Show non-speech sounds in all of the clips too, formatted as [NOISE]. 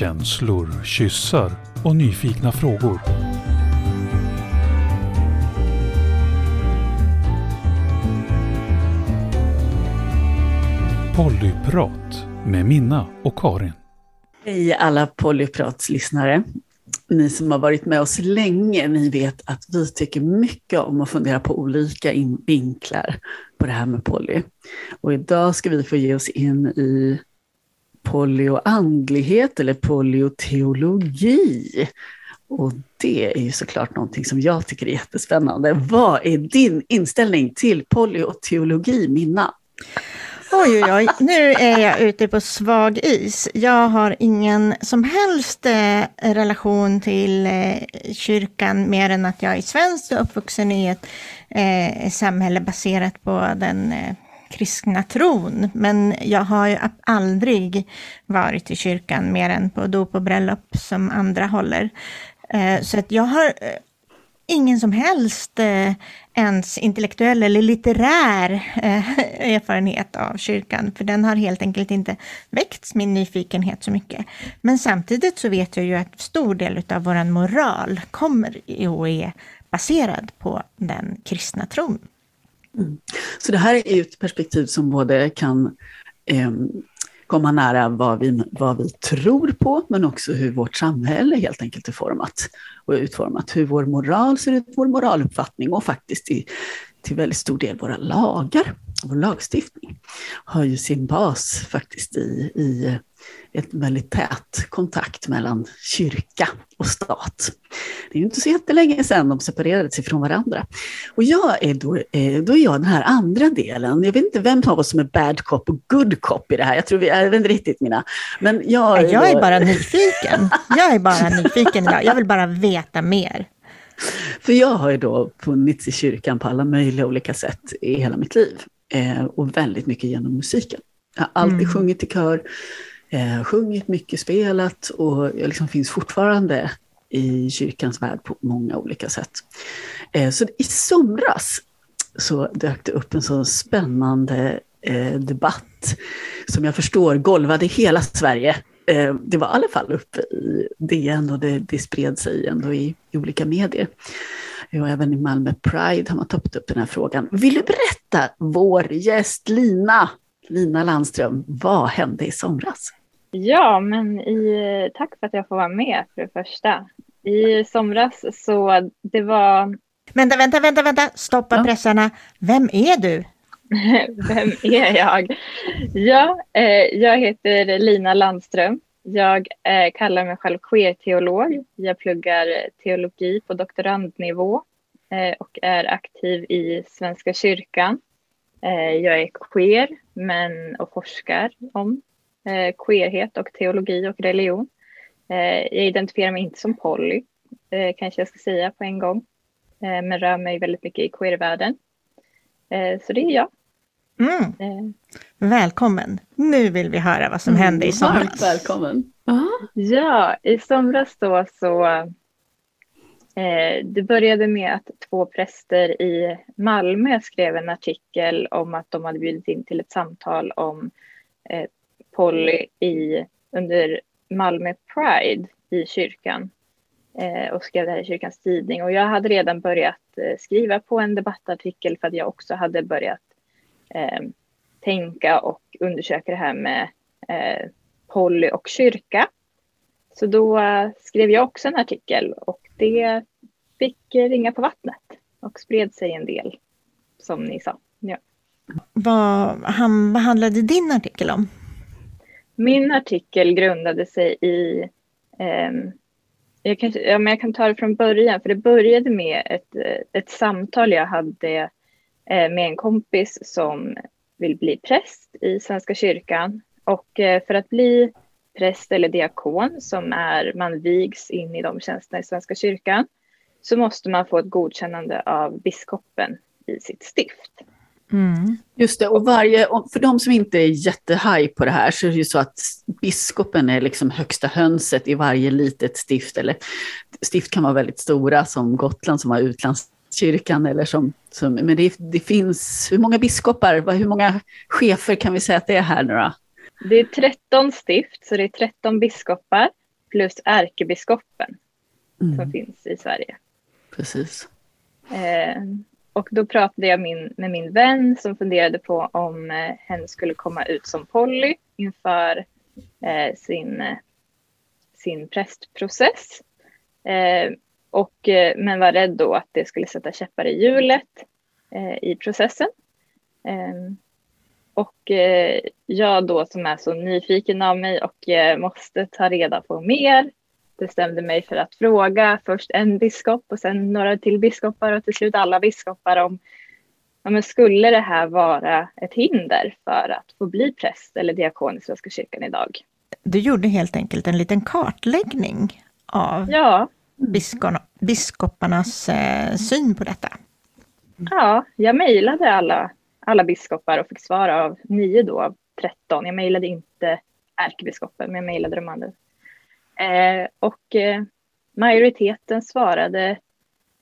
känslor, kyssar och nyfikna frågor. Pollyprat med Minna och Karin. Hej alla Polypratslyssnare. Ni som har varit med oss länge, ni vet att vi tycker mycket om att fundera på olika vinklar på det här med poly. Och idag ska vi få ge oss in i polyoandlighet eller polyoteologi. Och det är ju såklart någonting som jag tycker är jättespännande. Vad är din inställning till polyoteologi, Minna? Oj, oj, oj, nu är jag ute på svag is. Jag har ingen som helst eh, relation till eh, kyrkan mer än att jag är svensk och uppvuxen i ett eh, samhälle baserat på den eh, kristna tron. Men jag har ju aldrig varit i kyrkan mer än på dop och bröllop som andra håller. Eh, så att jag har eh, ingen som helst eh, ens intellektuell eller litterär [LAUGHS] erfarenhet av kyrkan, för den har helt enkelt inte väckt min nyfikenhet så mycket. Men samtidigt så vet jag ju att stor del av vår moral kommer och är baserad på den kristna tron. Mm. Så det här är ett perspektiv som både kan eh, komma nära vad vi, vad vi tror på, men också hur vårt samhälle helt enkelt är format och utformat. Hur vår moral ser ut, vår moraluppfattning och faktiskt i, till väldigt stor del våra lagar, vår lagstiftning, har ju sin bas faktiskt i, i ett väldigt tät kontakt mellan kyrka och stat. Det är ju inte så jättelänge sedan de separerade sig från varandra. Och jag är då, eh, då är jag den här andra delen. Jag vet inte vem av oss som är bad cop och good cop i det här. Jag tror vi, jag vet inte riktigt mina. Men jag är, jag är då... bara nyfiken. Jag är bara nyfiken idag. Jag vill bara veta mer. För jag har ju då funnits i kyrkan på alla möjliga olika sätt i hela mitt liv. Eh, och väldigt mycket genom musiken. Jag har alltid mm. sjungit i kör, eh, sjungit mycket, spelat och jag liksom finns fortfarande i kyrkans värld på många olika sätt. Eh, så i somras så dök det upp en så spännande eh, debatt som jag förstår golvade hela Sverige. Eh, det var i alla fall uppe i DN och det, det spred sig ändå i, i olika medier. Och även i Malmö Pride har man tagit upp den här frågan. Vill du berätta, vår gäst Lina, Lina Landström, vad hände i somras? Ja, men i, tack för att jag får vara med för det första. I somras så det var... Vänta, vänta, vänta, vänta, stoppa ja. pressarna. Vem är du? [LAUGHS] Vem är jag? Ja, eh, jag heter Lina Landström. Jag eh, kallar mig själv queer-teolog. Jag pluggar teologi på doktorandnivå eh, och är aktiv i Svenska kyrkan. Eh, jag är queer men, och forskar om eh, queerhet och teologi och religion. Eh, jag identifierar mig inte som poly, eh, kanske jag ska säga på en gång, eh, men rör mig väldigt mycket i queervärlden. Eh, så det är jag. Mm. Eh. Välkommen! Nu vill vi höra vad som mm, hände i somras. Välkommen! Ja, i somras då så det började med att två präster i Malmö skrev en artikel om att de hade bjudit in till ett samtal om Polly i, under Malmö Pride i kyrkan eh, och skrev det här i kyrkans tidning. Och jag hade redan börjat eh, skriva på en debattartikel för att jag också hade börjat eh, tänka och undersöka det här med eh, Polly och kyrka. Så då eh, skrev jag också en artikel och det fick ringa på vattnet och spred sig en del, som ni sa. Ja. Vad, han, vad handlade din artikel om? Min artikel grundade sig i eh, jag, kan, ja, men jag kan ta det från början, för det började med ett, eh, ett samtal jag hade eh, med en kompis som vill bli präst i Svenska kyrkan. Och eh, för att bli präst eller diakon, som är, man vigs in i de tjänsterna i Svenska kyrkan, så måste man få ett godkännande av biskopen i sitt stift. Mm. Just det, och varje, för de som inte är jättehaj på det här så är det ju så att biskopen är liksom högsta hönset i varje litet stift. Eller stift kan vara väldigt stora som Gotland som har utlandskyrkan. Eller som, som, men det, det finns, hur många biskopar, hur många chefer kan vi säga att det är här nu då? Det är 13 stift, så det är 13 biskopar. plus ärkebiskopen Mm. som finns i Sverige. Precis. Eh, och då pratade jag min, med min vän som funderade på om eh, hen skulle komma ut som Polly inför eh, sin, eh, sin prästprocess. Eh, och, eh, men var rädd då att det skulle sätta käppar i hjulet eh, i processen. Eh, och eh, jag då som är så nyfiken av mig och eh, måste ta reda på mer bestämde mig för att fråga först en biskop och sen några till biskopar och till slut alla biskopar om ja, men skulle det här vara ett hinder för att få bli präst eller diakon i Svenska kyrkan idag? Du gjorde helt enkelt en liten kartläggning av Ja, biskoparnas eh, syn på detta. ja jag mejlade alla, alla biskopar och fick svar av nio då av 13. Jag mejlade inte ärkebiskopen, men jag mejlade de andra. Eh, och eh, majoriteten svarade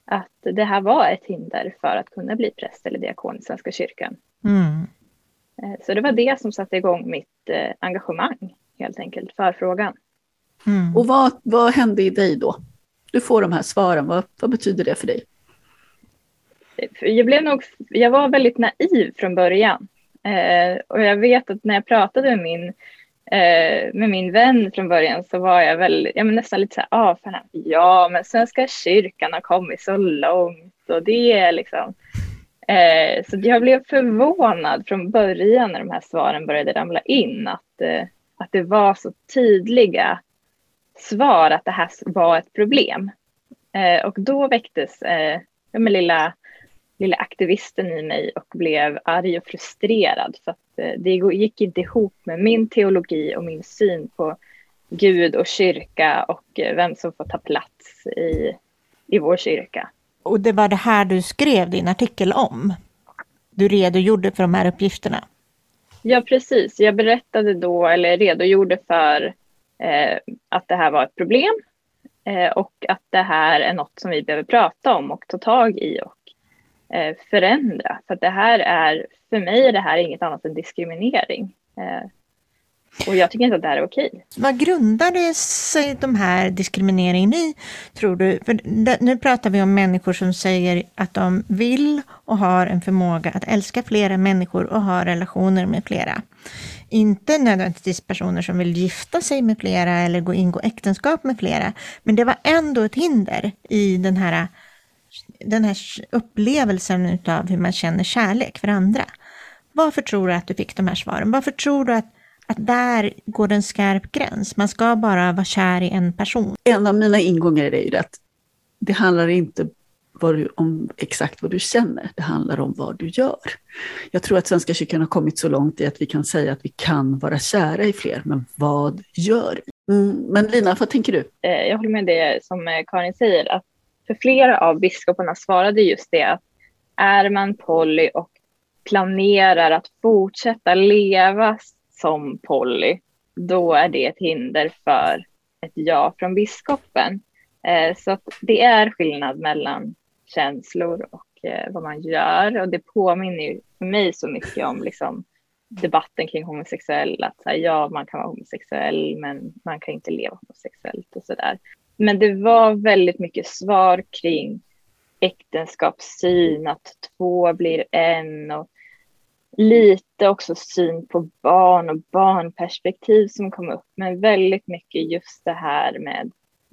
att det här var ett hinder för att kunna bli präst eller diakon i Svenska kyrkan. Mm. Eh, Så det var det som satte igång mitt engagemang helt enkelt för frågan. Mm. Och vad, vad hände i dig då? Du får de här svaren, vad, vad betyder det för dig? Jag, blev nog, jag var väldigt naiv från början. Och jag vet att när jag pratade med min, eh, med min vän från början så var jag väl ja, men nästan lite så här, ah, fan, ja men Svenska kyrkan har kommit så långt och det är liksom. Eh, så jag blev förvånad från början när de här svaren började ramla in att, eh, att det var så tydliga svar att det här var ett problem. Eh, och då väcktes eh, ja, men lilla lilla aktivisten i mig och blev arg och frustrerad för att eh, det gick inte ihop med min teologi och min syn på Gud och kyrka och eh, vem som får ta plats i, i vår kyrka. Och det var det här du skrev din artikel om? Du redogjorde för de här uppgifterna? Ja, precis. Jag berättade då, eller redogjorde för eh, att det här var ett problem eh, och att det här är något som vi behöver prata om och ta tag i och Eh, förändra. För att det här är, för mig är det här inget annat än diskriminering. Eh, och jag tycker inte att det här är okej. Vad grundade sig de här diskrimineringen i, tror du? För nu pratar vi om människor som säger att de vill och har en förmåga att älska flera människor och ha relationer med flera. Inte nödvändigtvis personer som vill gifta sig med flera eller gå ingå äktenskap med flera. Men det var ändå ett hinder i den här, den här upplevelsen av hur man känner kärlek för andra. Varför tror du att du fick de här svaren? Varför tror du att, att där går en skarp gräns? Man ska bara vara kär i en person. En av mina ingångar i det är ju det att det handlar inte vad du, om exakt vad du känner, det handlar om vad du gör. Jag tror att Svenska kyrkan har kommit så långt i att vi kan säga att vi kan vara kära i fler, men vad gör vi? Mm, men Lina, vad tänker du? Eh, jag håller med det som eh, Karin säger, att för flera av biskoparna svarade just det att är man poly och planerar att fortsätta leva som poly, då är det ett hinder för ett ja från biskopen. Eh, så att det är skillnad mellan känslor och eh, vad man gör och det påminner ju för mig så mycket om liksom, debatten kring homosexuella. Att så här, ja, man kan vara homosexuell, men man kan inte leva homosexuellt och sådär. Men det var väldigt mycket svar kring äktenskapssyn, att två blir en och lite också syn på barn och barnperspektiv som kom upp, men väldigt mycket just det här med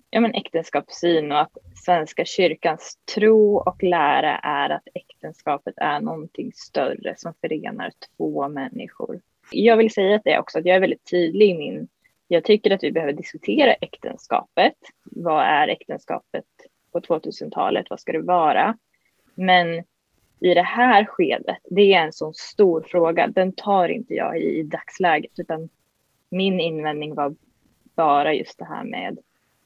ja, men äktenskapssyn och att Svenska kyrkans tro och lära är att äktenskapet är någonting större som förenar två människor. Jag vill säga att det också, att jag är väldigt tydlig i min... Jag tycker att vi behöver diskutera äktenskapet. Vad är äktenskapet på 2000-talet? Vad ska det vara? Men i det här skedet, det är en sån stor fråga. Den tar inte jag i, i dagsläget, utan min invändning var bara just det här med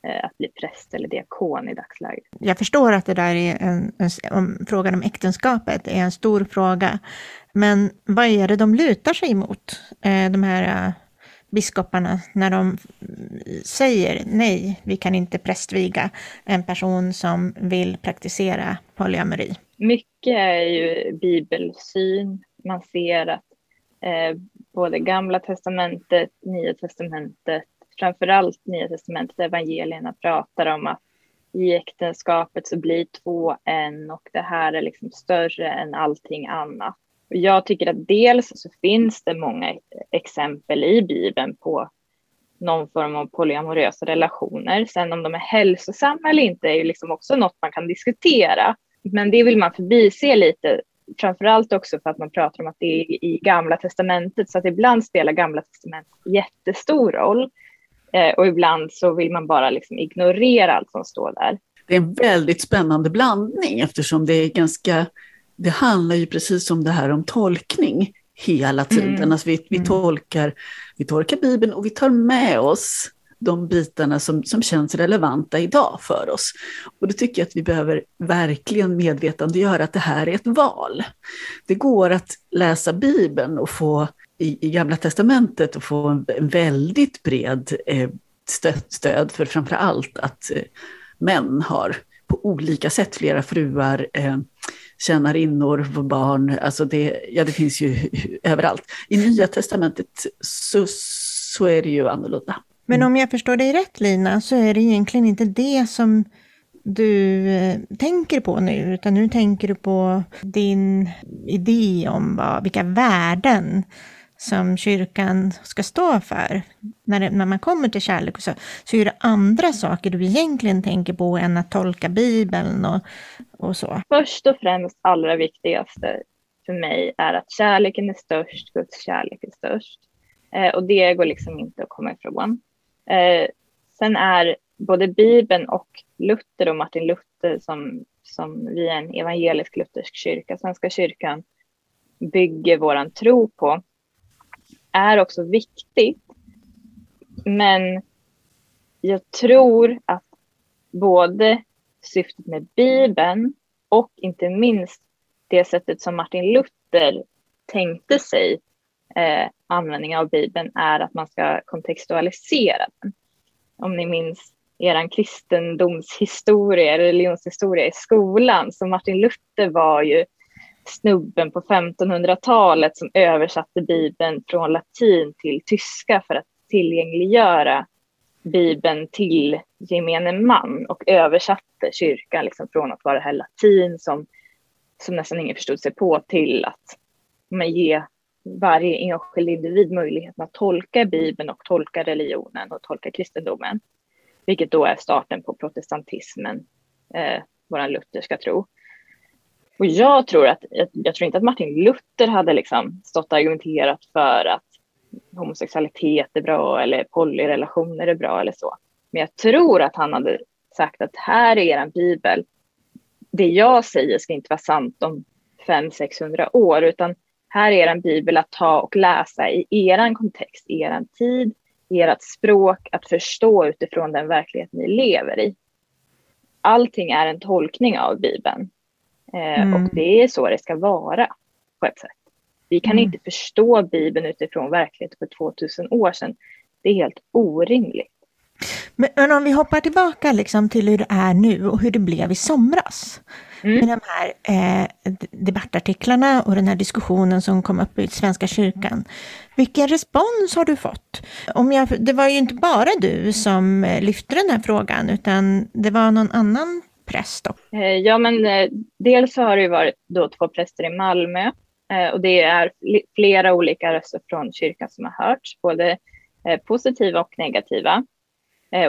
eh, att bli präst eller diakon i dagsläget. Jag förstår att det där är en, en, om, frågan om äktenskapet är en stor fråga. Men vad är det de lutar sig mot, eh, de här eh, biskoparna, när de säger nej, vi kan inte prästviga en person som vill praktisera polyamori? Mycket är ju bibelsyn. Man ser att eh, både gamla testamentet, nya testamentet framförallt Nya Testamentet, evangelierna pratar om att i äktenskapet så blir två en och det här är liksom större än allting annat. Och jag tycker att dels så finns det många exempel i Bibeln på någon form av polyamorösa relationer. Sen om de är hälsosamma eller inte är ju liksom också något man kan diskutera. Men det vill man förbise lite, framförallt också för att man pratar om att det är i Gamla Testamentet, så att ibland spelar Gamla Testamentet jättestor roll. Eh, och ibland så vill man bara liksom ignorera allt som står där. Det är en väldigt spännande blandning eftersom det är ganska, det handlar ju precis om det här om tolkning hela tiden. Mm. Alltså vi, vi, mm. tolkar, vi tolkar Bibeln och vi tar med oss de bitarna som, som känns relevanta idag för oss. Och då tycker jag att vi behöver verkligen medvetandegöra att det här är ett val. Det går att läsa Bibeln och få i, i Gamla Testamentet och få en, en väldigt bred eh, stöd, stöd för framför allt att eh, män har på olika sätt flera fruar, eh, tjänarinnor, barn, alltså det, ja, det finns ju överallt. I Nya Testamentet så, så är det ju annorlunda. Men om jag förstår dig rätt Lina, så är det egentligen inte det som du eh, tänker på nu, utan nu tänker du på din idé om vad, vilka värden som kyrkan ska stå för. När, det, när man kommer till kärlek och så, så är det andra saker du egentligen tänker på än att tolka Bibeln och, och så. Först och främst, allra viktigaste för mig är att kärleken är störst, Guds kärlek är störst. Eh, och det går liksom inte att komma ifrån. Eh, sen är både Bibeln och Luther och Martin Luther som, som vi är en evangelisk luthersk kyrka, Svenska kyrkan, bygger våran tro på, är också viktigt. Men jag tror att både syftet med Bibeln och inte minst det sättet som Martin Luther tänkte sig eh, användning av Bibeln är att man ska kontextualisera den. Om ni minns er kristendomshistoria, religionshistoria i skolan, så Martin Luther var ju snubben på 1500-talet som översatte Bibeln från latin till tyska för att tillgängliggöra Bibeln till gemene man och översatte kyrkan liksom från att vara det här latin som, som nästan ingen förstod sig på till att man ge varje enskild individ möjligheten att tolka Bibeln och tolka religionen och tolka kristendomen. Vilket då är starten på protestantismen, eh, vår lutherska tro. Och jag tror att, jag, jag, tror inte att Martin Luther hade liksom stått och argumenterat för att homosexualitet är bra eller polyrelationer är bra eller så. Men jag tror att han hade sagt att här är er bibel. Det jag säger ska inte vara sant om 500-600 år, utan här är en bibel att ta och läsa i er kontext, i er tid, i ert språk, att förstå utifrån den verklighet ni lever i. Allting är en tolkning av bibeln. Eh, mm. Och det är så det ska vara på ett sätt. Vi kan mm. inte förstå bibeln utifrån verkligheten för 2000 år sedan. Det är helt orimligt. Men, men, om vi hoppar tillbaka liksom till hur det är nu och hur det blev i somras. Mm. Med de här eh, debattartiklarna och den här diskussionen som kom upp i Svenska kyrkan. Vilken respons har du fått? Om jag, det var ju inte bara du som eh, lyfte den här frågan, utan det var någon annan präst då? Eh, ja, men eh, dels har det varit då två präster i Malmö och det är flera olika röster från kyrkan som har hörts, både positiva och negativa.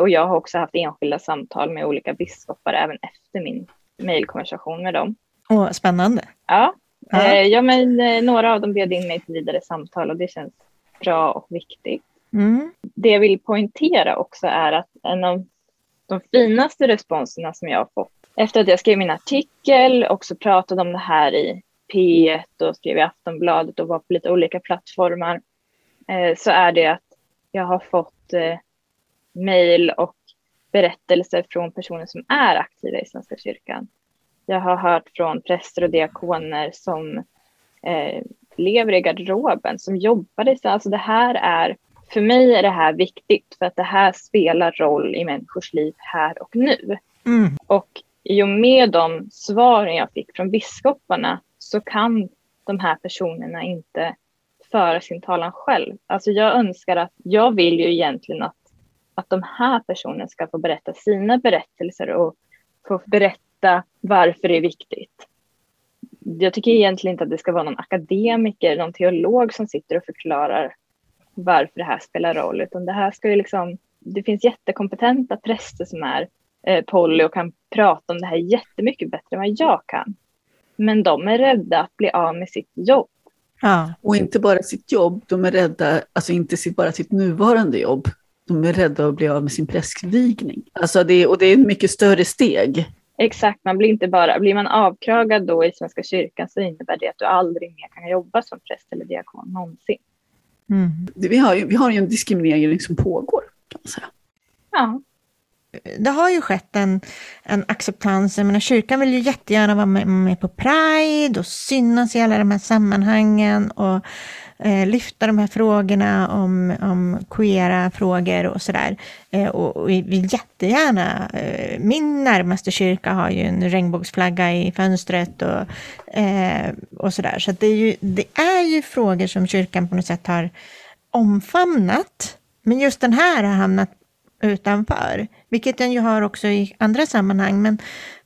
Och jag har också haft enskilda samtal med olika biskopar även efter min mejlkonversation med dem. Åh, spännande. Ja, ja. ja men några av dem bjöd in mig till vidare samtal och det känns bra och viktigt. Mm. Det jag vill poängtera också är att en av de finaste responserna som jag har fått efter att jag skrev min artikel, också pratade om det här i P1 och skrev i Aftonbladet och var på lite olika plattformar, eh, så är det att jag har fått eh, mejl och berättelser från personer som är aktiva i Svenska kyrkan. Jag har hört från präster och diakoner som eh, lever i garderoben, som jobbar i Alltså det här är för mig är det här viktigt för att det här spelar roll i människors liv här och nu. Mm. Och i och med de svaren jag fick från biskoparna så kan de här personerna inte föra sin talan själv. Alltså jag önskar att, jag vill ju egentligen att att de här personerna ska få berätta sina berättelser och få berätta varför det är viktigt. Jag tycker egentligen inte att det ska vara någon akademiker, någon teolog som sitter och förklarar varför det här spelar roll, utan det här ska ju liksom, det finns jättekompetenta präster som är eh, poly och kan prata om det här jättemycket bättre än vad jag kan. Men de är rädda att bli av med sitt jobb. Ja. Och inte bara sitt jobb, de är rädda, alltså inte bara sitt nuvarande jobb, de är rädda att bli av med sin prästvigning. Alltså det, och det är ett mycket större steg. Exakt, man blir inte bara, blir man avkragad då i Svenska kyrkan så innebär det att du aldrig mer kan jobba som präst eller diakon någonsin. Mm. Vi, har ju, vi har ju en diskriminering som pågår, kan man säga. Ja. Det har ju skett en, en acceptans. Jag menar, kyrkan vill ju jättegärna vara med, med på Pride och synas i alla de här sammanhangen. Och eh, lyfta de här frågorna om, om queera frågor och sådär. Eh, och, och vi vill jättegärna, eh, min närmaste kyrka har ju en regnbågsflagga i fönstret och, eh, och sådär. Så det är, ju, det är ju frågor som kyrkan på något sätt har omfamnat. Men just den här har hamnat utanför, vilket den ju har också i andra sammanhang. Men,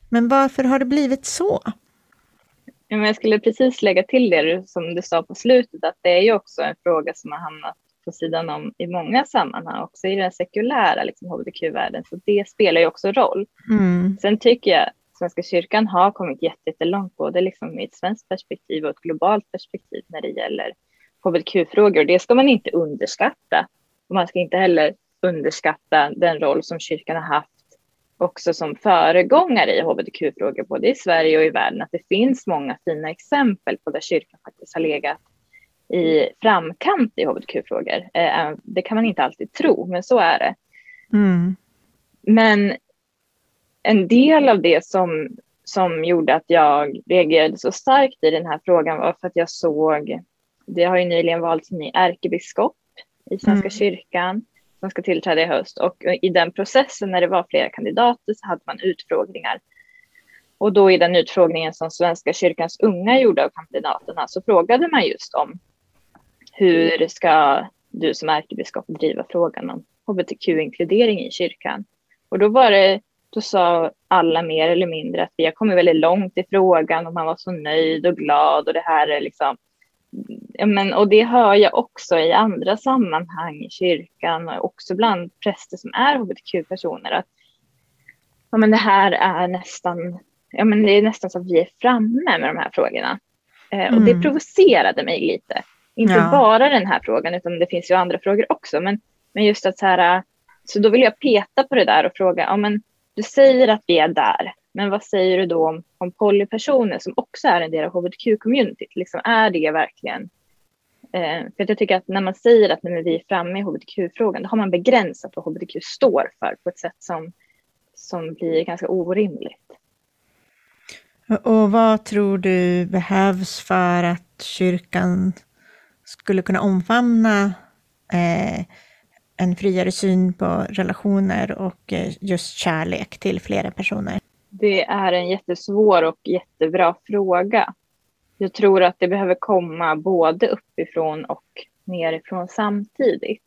men varför har det blivit så? jag skulle precis lägga till det som du sa på slutet, att det är ju också en fråga som har hamnat på sidan om i många sammanhang, också i den sekulära liksom, hbtq-världen, så det spelar ju också roll. Mm. Sen tycker jag Svenska kyrkan har kommit jättelångt, både liksom i ett svenskt perspektiv och ett globalt perspektiv när det gäller hbtq-frågor. Och det ska man inte underskatta. Och man ska inte heller underskatta den roll som kyrkan har haft också som föregångare i hbtq-frågor, både i Sverige och i världen, att det finns många fina exempel på där kyrkan faktiskt har legat i framkant i hbtq-frågor. Eh, det kan man inte alltid tro, men så är det. Mm. Men en del av det som, som gjorde att jag reagerade så starkt i den här frågan var för att jag såg, det har ju nyligen valts en ny ärkebiskop i Svenska mm. kyrkan som ska tillträda i höst. Och i den processen när det var flera kandidater så hade man utfrågningar. Och då i den utfrågningen som Svenska kyrkans unga gjorde av kandidaterna så frågade man just om hur ska du som ärkebiskop driva frågan om hbtq-inkludering i kyrkan? Och då var det, då sa alla mer eller mindre att vi har kommit väldigt långt i frågan och man var så nöjd och glad och det här är liksom men, och det hör jag också i andra sammanhang i kyrkan och också bland präster som är hbtq-personer. Att ja, men det här är nästan, ja, men det är nästan så att vi är framme med de här frågorna. Eh, mm. Och det provocerade mig lite. Inte ja. bara den här frågan, utan det finns ju andra frågor också. Men, men just att så här, så då vill jag peta på det där och fråga, ja men du säger att vi är där, men vad säger du då om, om polypersoner som också är en del av hbtq-communityt? Liksom, är det verkligen... Eh, för jag tycker att när man säger att när vi är framme i hbtq-frågan, då har man begränsat vad hbtq står för på ett sätt som, som blir ganska orimligt. Och vad tror du behövs för att kyrkan skulle kunna omfamna eh, en friare syn på relationer och eh, just kärlek till flera personer? Det är en jättesvår och jättebra fråga. Jag tror att det behöver komma både uppifrån och nerifrån samtidigt.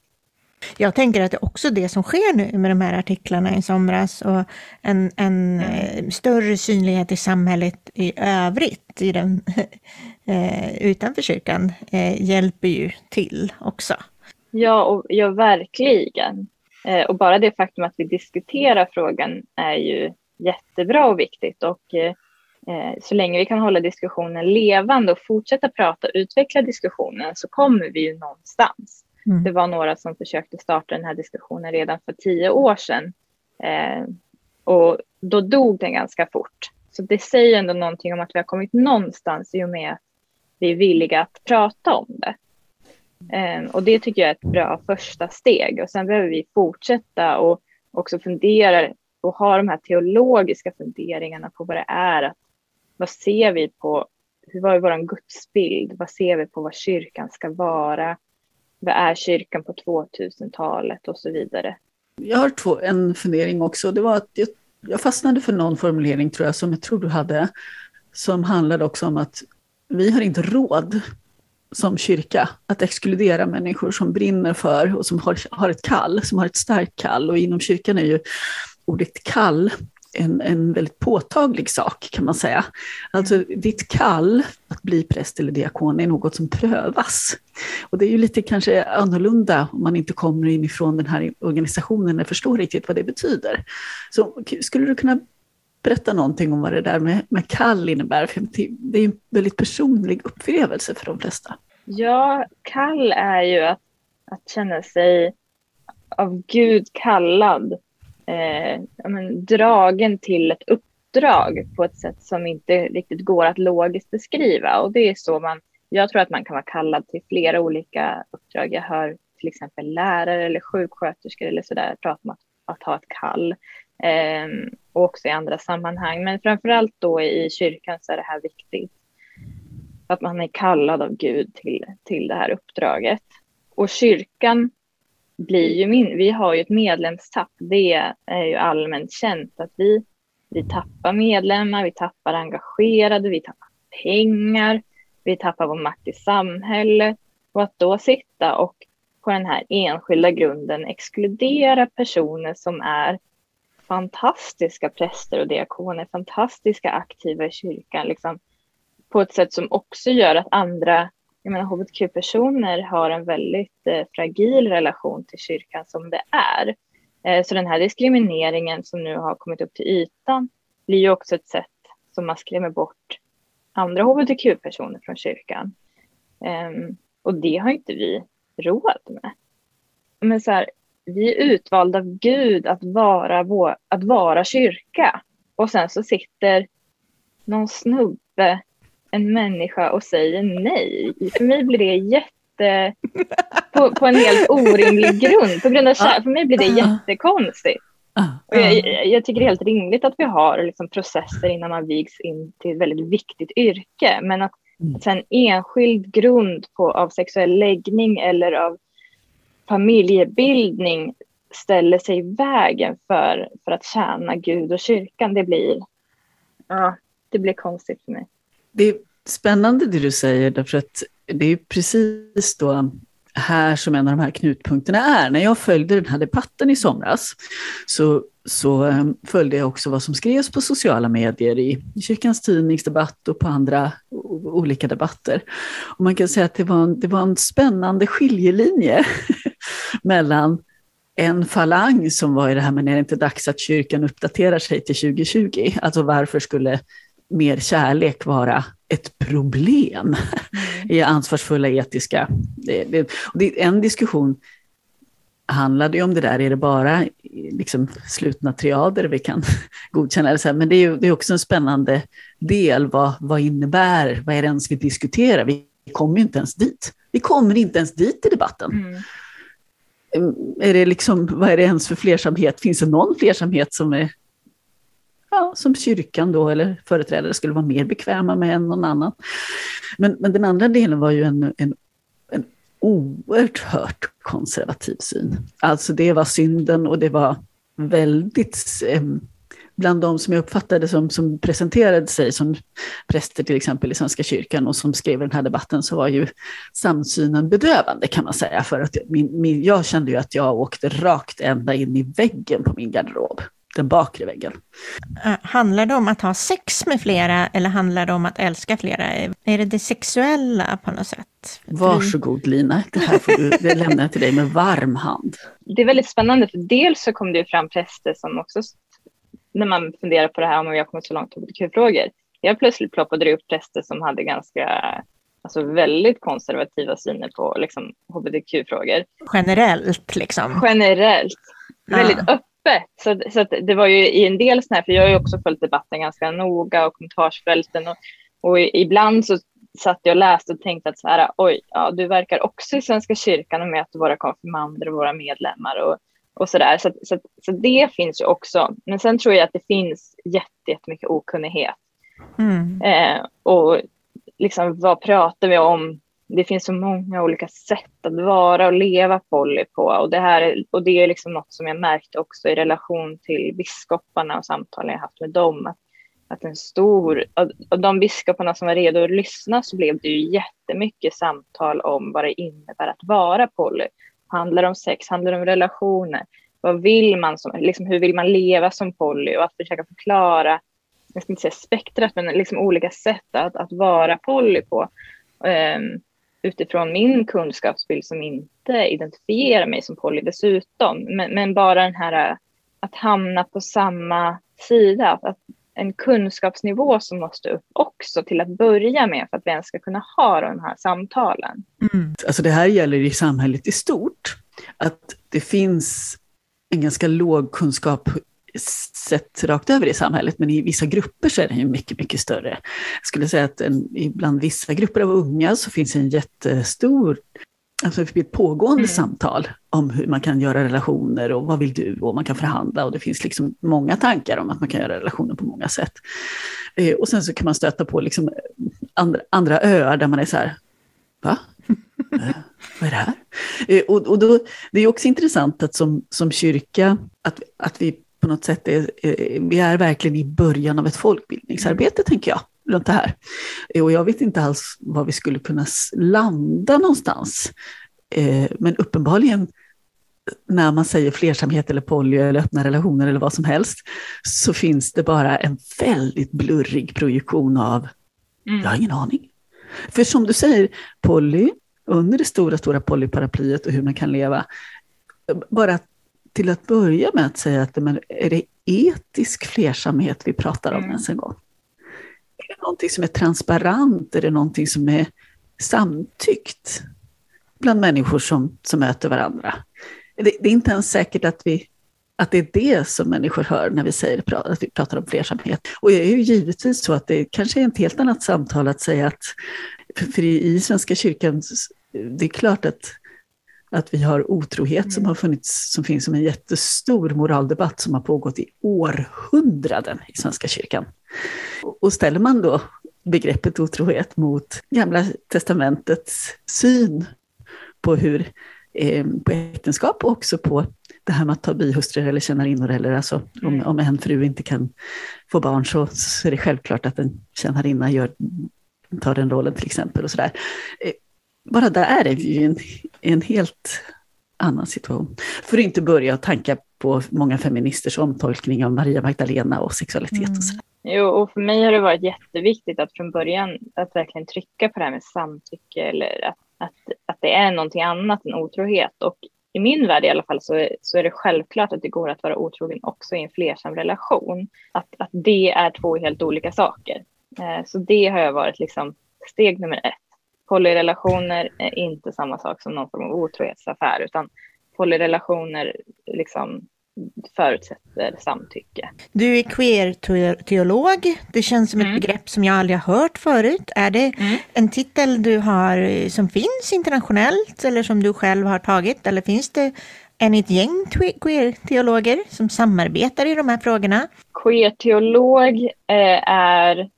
Jag tänker att det är också det som sker nu med de här artiklarna i somras och en, en mm. större synlighet i samhället i övrigt, i den, [LAUGHS] eh, utanför kyrkan, eh, hjälper ju till också. Ja, och, ja verkligen. Eh, och bara det faktum att vi diskuterar frågan är ju jättebra och viktigt. Och eh, eh, så länge vi kan hålla diskussionen levande och fortsätta prata och utveckla diskussionen så kommer vi ju någonstans. Mm. Det var några som försökte starta den här diskussionen redan för tio år sedan. Eh, och då dog den ganska fort. Så det säger ändå någonting om att vi har kommit någonstans i och med att vi är villiga att prata om det. Eh, och det tycker jag är ett bra första steg. Och sen behöver vi fortsätta och också fundera och ha de här teologiska funderingarna på vad det är. Att, vad ser vi på, hur var vår gudsbild? Vad ser vi på vad kyrkan ska vara? Vad är kyrkan på 2000-talet och så vidare? Jag har två, en fundering också. Det var att jag, jag fastnade för någon formulering tror jag, som jag tror du hade, som handlade också om att vi har inte råd som kyrka, att exkludera människor som brinner för och som har, har ett kall, som har ett starkt kall. Och inom kyrkan är ju ordet kall en, en väldigt påtaglig sak kan man säga. Alltså ditt kall att bli präst eller diakon är något som prövas. Och det är ju lite kanske annorlunda om man inte kommer inifrån den här organisationen eller förstår riktigt vad det betyder. Så skulle du kunna berätta någonting om vad det där med, med kall innebär? För det är en väldigt personlig upplevelse för de flesta. Ja, kall är ju att, att känna sig av Gud kallad eh, men, dragen till ett uppdrag på ett sätt som inte riktigt går att logiskt beskriva. Och det är så man, jag tror att man kan vara kallad till flera olika uppdrag. Jag hör till exempel lärare eller sjuksköterskor eller sådär prata om att, att ha ett kall. Eh, och också i andra sammanhang. Men framför allt då i kyrkan så är det här viktigt. Att man är kallad av Gud till, till det här uppdraget. Och kyrkan blir ju min, vi har ju ett medlemstapp. Det är ju allmänt känt att vi, vi tappar medlemmar, vi tappar engagerade, vi tappar pengar, vi tappar vår makt i samhället. Och att då sitta och på den här enskilda grunden exkludera personer som är fantastiska präster och diakoner, fantastiska aktiva i kyrkan, liksom, på ett sätt som också gör att andra jag menar hbtq-personer har en väldigt eh, fragil relation till kyrkan som det är. Eh, så den här diskrimineringen som nu har kommit upp till ytan blir ju också ett sätt som man skrämmer bort andra hbtq-personer från kyrkan. Eh, och det har inte vi råd med. Men så här, vi är utvalda av Gud att vara, vår, att vara kyrka. Och sen så sitter någon snubbe en människa och säger nej. För mig blir det jätte... På, på en helt orimlig grund. På grund av kär, för mig blir det jättekonstigt. Och jag, jag tycker det är helt rimligt att vi har liksom processer innan man vigs in till ett väldigt viktigt yrke. Men att, att en enskild grund på, av sexuell läggning eller av familjebildning ställer sig i vägen för, för att tjäna Gud och kyrkan, det blir, ja, det blir konstigt för mig. Det är spännande det du säger, därför att det är precis då här som en av de här knutpunkterna är. När jag följde den här debatten i somras så, så ehm, följde jag också vad som skrevs på sociala medier i kyrkans tidningsdebatt och på andra olika debatter. Och man kan säga att det var en, det var en spännande skiljelinje [LAUGHS] mellan en falang som var i det här, men är det inte dags att kyrkan uppdaterar sig till 2020? Alltså varför skulle mer kärlek vara ett problem mm. i ansvarsfulla etiska... Det, det, det, en diskussion handlade ju om det där, är det bara liksom slutna triader vi kan [LAUGHS] godkänna? Eller så här, men det är ju det är också en spännande del, vad, vad innebär, vad är det ens vi diskuterar? Vi kommer ju inte ens dit. Vi kommer inte ens dit i debatten. Mm. Är det liksom, vad är det ens för flersamhet? Finns det någon flersamhet som är ja, som kyrkan då, eller företrädare skulle vara mer bekväma med än någon annan. Men, men den andra delen var ju en, en, en oerhört konservativ syn. Alltså det var synden och det var väldigt eh, bland de som jag uppfattade som, som presenterade sig som präster till exempel i Svenska kyrkan och som skrev den här debatten så var ju samsynen bedövande kan man säga. För att min, min, jag kände ju att jag åkte rakt ända in i väggen på min garderob den bakre väggen. Eh, handlar det om att ha sex med flera eller handlar det om att älska flera? Är det det sexuella på något sätt? Varsågod Lina, det här får du, det lämnar jag till dig med varm hand. Det är väldigt spännande, för dels så kom det fram präster som också, när man funderar på det här om vi har kommit så långt på hbtq-frågor, jag plötsligt ploppade det upp präster som hade ganska alltså väldigt konservativa syner på liksom, hbtq-frågor. Generellt liksom? Generellt. Väldigt öppet öppet. Så, så det var ju i en del sådana här, för jag har ju också följt debatten ganska noga och kommentarsfälten och, och ibland så satt jag och läste och tänkte att så här, oj, ja, du verkar också i Svenska kyrkan och möter våra konfirmander och våra medlemmar och, och så där. Så, så, så det finns ju också. Men sen tror jag att det finns jättemycket okunnighet. Mm. Eh, och liksom vad pratar vi om? Det finns så många olika sätt att vara och leva poly på. Och det, här, och det är liksom något som jag märkte också i relation till biskoparna och samtalen jag haft med dem. Att att en stor, av de biskoparna som var redo att lyssna så blev det ju jättemycket samtal om vad det innebär att vara poly. Handlar det om sex, handlar det om relationer? Vad vill man som, liksom, hur vill man leva som poly? Och att försöka förklara, jag ska inte säga spektrat, men liksom olika sätt att, att vara poly på. Um, utifrån min kunskapsbild som inte identifierar mig som poly dessutom. Men, men bara den här att hamna på samma sida, att, att en kunskapsnivå som måste upp också till att börja med för att vi ens ska kunna ha de här samtalen. Mm. Alltså det här gäller i samhället i stort, att det finns en ganska låg kunskap sett rakt över i samhället, men i vissa grupper så är den ju mycket, mycket större. Jag skulle säga att en, bland vissa grupper av unga så finns en jättestor alltså ett pågående mm. samtal om hur man kan göra relationer och vad vill du och man kan förhandla och det finns liksom många tankar om att man kan göra relationer på många sätt. Eh, och sen så kan man stöta på liksom andra, andra öar där man är så här, va? Eh, vad är det här? Eh, och, och då, det är också intressant att som, som kyrka, att, att vi på något sätt är, vi är verkligen i början av ett folkbildningsarbete, tänker jag runt det här. Och jag vet inte alls var vi skulle kunna landa någonstans. Eh, men uppenbarligen när man säger flersamhet eller poly eller öppna relationer eller vad som helst, så finns det bara en väldigt blurrig projektion av, mm. jag har ingen aning. För som du säger, poly, under det stora, stora polyparaplyet och hur man kan leva, bara till att börja med att säga att men är det etisk flersamhet vi pratar om mm. ens en gång? Är det någonting som är transparent? Är det någonting som är samtyckt bland människor som, som möter varandra? Det, det är inte ens säkert att, vi, att det är det som människor hör när vi säger att vi pratar om flersamhet. Och det är ju givetvis så att det kanske är ett helt annat samtal att säga att, för i, i Svenska kyrkan, det är klart att att vi har otrohet mm. som har funnits, som finns som en jättestor moraldebatt som har pågått i århundraden i Svenska kyrkan. Och ställer man då begreppet otrohet mot Gamla testamentets syn på hur eh, på äktenskap och också på det här med att ta bihustrur eller tjänarinnor. Eller alltså, om, mm. om en fru inte kan få barn så, så är det självklart att en tjänarinna gör, tar den rollen till exempel. och sådär. Eh, bara där är vi ju en, en helt annan situation. För att inte börja tanka på många feministers omtolkning av Maria Magdalena och sexualitet mm. och så. Jo, och för mig har det varit jätteviktigt att från början att verkligen trycka på det här med samtycke eller att, att, att det är någonting annat än otrohet. Och i min värld i alla fall så är, så är det självklart att det går att vara otrogen också i en flersam relation. Att, att det är två helt olika saker. Eh, så det har jag varit liksom steg nummer ett polyrelationer är inte samma sak som någon form av otrohetsaffär, utan polyrelationer liksom förutsätter samtycke. Du är queer-teolog. Det känns som ett mm. begrepp som jag aldrig har hört förut. Är det mm. en titel du har som finns internationellt eller som du själv har tagit? Eller finns det en ett gäng queer-teologer som samarbetar i de här frågorna? Queer-teolog eh, är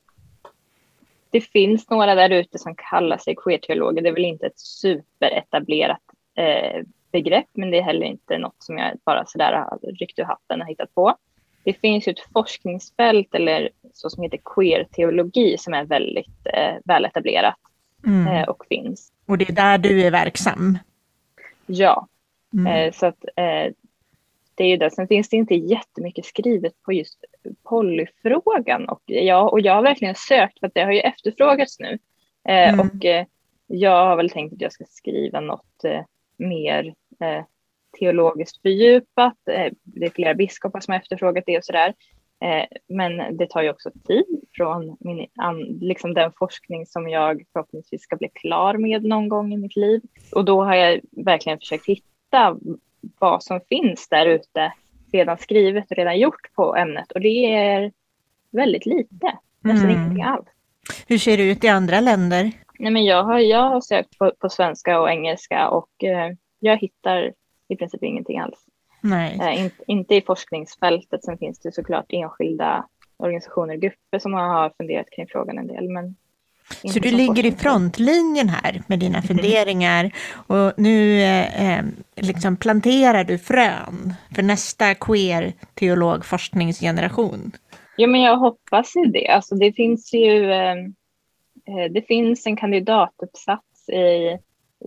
det finns några där ute som kallar sig queer-teologer. Det är väl inte ett superetablerat eh, begrepp, men det är heller inte något som jag bara sådär har ryckt ur hatten och hittat på. Det finns ju ett forskningsfält eller så som heter queer-teologi som är väldigt eh, väletablerat mm. eh, och finns. Och det är där du är verksam? Ja, mm. eh, så att eh, det är ju det. Sen finns det inte jättemycket skrivet på just polyfrågan och, ja, och jag har verkligen sökt för att det har ju efterfrågats nu. Eh, mm. Och eh, jag har väl tänkt att jag ska skriva något eh, mer eh, teologiskt fördjupat. Eh, det är flera biskopar som har efterfrågat det och sådär. Eh, men det tar ju också tid från min, an, liksom den forskning som jag förhoppningsvis ska bli klar med någon gång i mitt liv. Och då har jag verkligen försökt hitta vad som finns där ute redan skrivet och redan gjort på ämnet och det är väldigt lite, nästan mm. ingenting alls. Hur ser det ut i andra länder? Nej, men jag, har, jag har sökt på, på svenska och engelska och eh, jag hittar i princip ingenting alls. Nej. Eh, in, inte i forskningsfältet, sen finns det såklart enskilda organisationer och grupper som har funderat kring frågan en del, men så du ligger i frontlinjen här med dina funderingar och nu eh, liksom planterar du frön för nästa queer teologforskningsgeneration. Ja, men jag hoppas ju det. Alltså, det finns ju eh, eh, det finns en kandidatuppsats i,